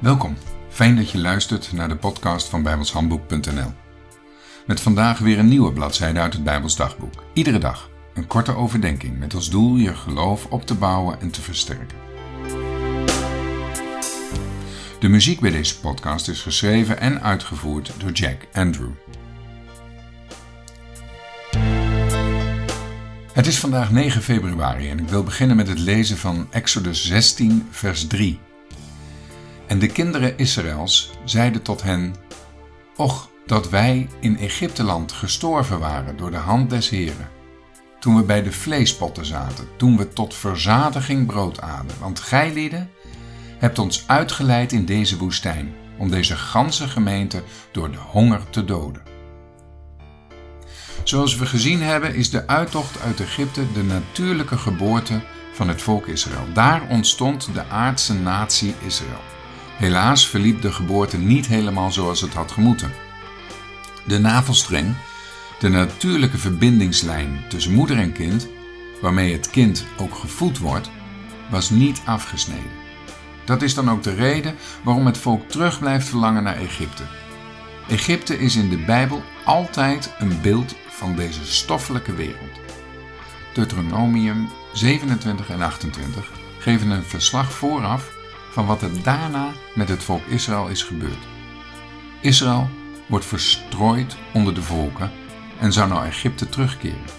Welkom, fijn dat je luistert naar de podcast van bijbelshandboek.nl. Met vandaag weer een nieuwe bladzijde uit het Bijbels dagboek. Iedere dag een korte overdenking met als doel je geloof op te bouwen en te versterken. De muziek bij deze podcast is geschreven en uitgevoerd door Jack Andrew. Het is vandaag 9 februari en ik wil beginnen met het lezen van Exodus 16, vers 3. En de kinderen Israëls zeiden tot hen: Och, dat wij in Egypteland gestorven waren door de hand des Heren. Toen we bij de vleespotten zaten, toen we tot verzadiging brood aten. Want gij lieden hebt ons uitgeleid in deze woestijn, om deze ganse gemeente door de honger te doden. Zoals we gezien hebben, is de uittocht uit Egypte de natuurlijke geboorte van het volk Israël. Daar ontstond de aardse natie Israël. Helaas verliep de geboorte niet helemaal zoals het had gemoeten. De navelstreng, de natuurlijke verbindingslijn tussen moeder en kind, waarmee het kind ook gevoed wordt, was niet afgesneden. Dat is dan ook de reden waarom het volk terug blijft verlangen naar Egypte. Egypte is in de Bijbel altijd een beeld van deze stoffelijke wereld. Deuteronomium 27 en 28 geven een verslag vooraf van wat er daarna met het volk Israël is gebeurd. Israël wordt verstrooid onder de volken en zou naar Egypte terugkeren.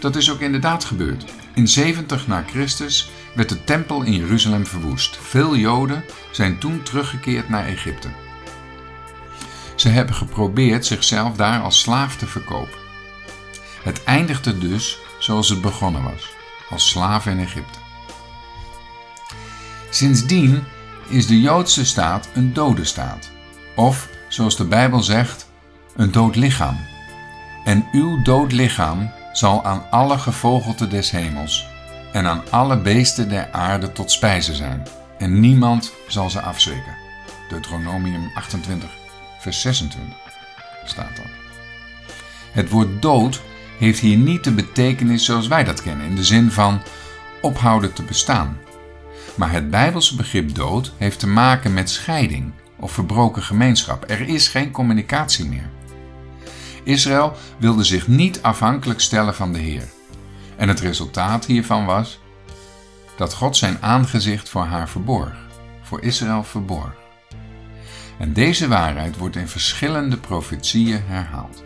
Dat is ook inderdaad gebeurd. In 70 na Christus werd de tempel in Jeruzalem verwoest. Veel Joden zijn toen teruggekeerd naar Egypte. Ze hebben geprobeerd zichzelf daar als slaaf te verkopen. Het eindigde dus zoals het begonnen was, als slaaf in Egypte. Sindsdien is de Joodse staat een dode staat, of zoals de Bijbel zegt, een dood lichaam. En uw dood lichaam zal aan alle gevogelte des hemels en aan alle beesten der aarde tot spijze zijn, en niemand zal ze afzwikken. Deuteronomium 28, vers 26 staat dat. Het woord dood heeft hier niet de betekenis zoals wij dat kennen, in de zin van ophouden te bestaan. Maar het Bijbelse begrip dood heeft te maken met scheiding of verbroken gemeenschap. Er is geen communicatie meer. Israël wilde zich niet afhankelijk stellen van de Heer. En het resultaat hiervan was dat God zijn aangezicht voor haar verborg, voor Israël verborg. En deze waarheid wordt in verschillende profetieën herhaald.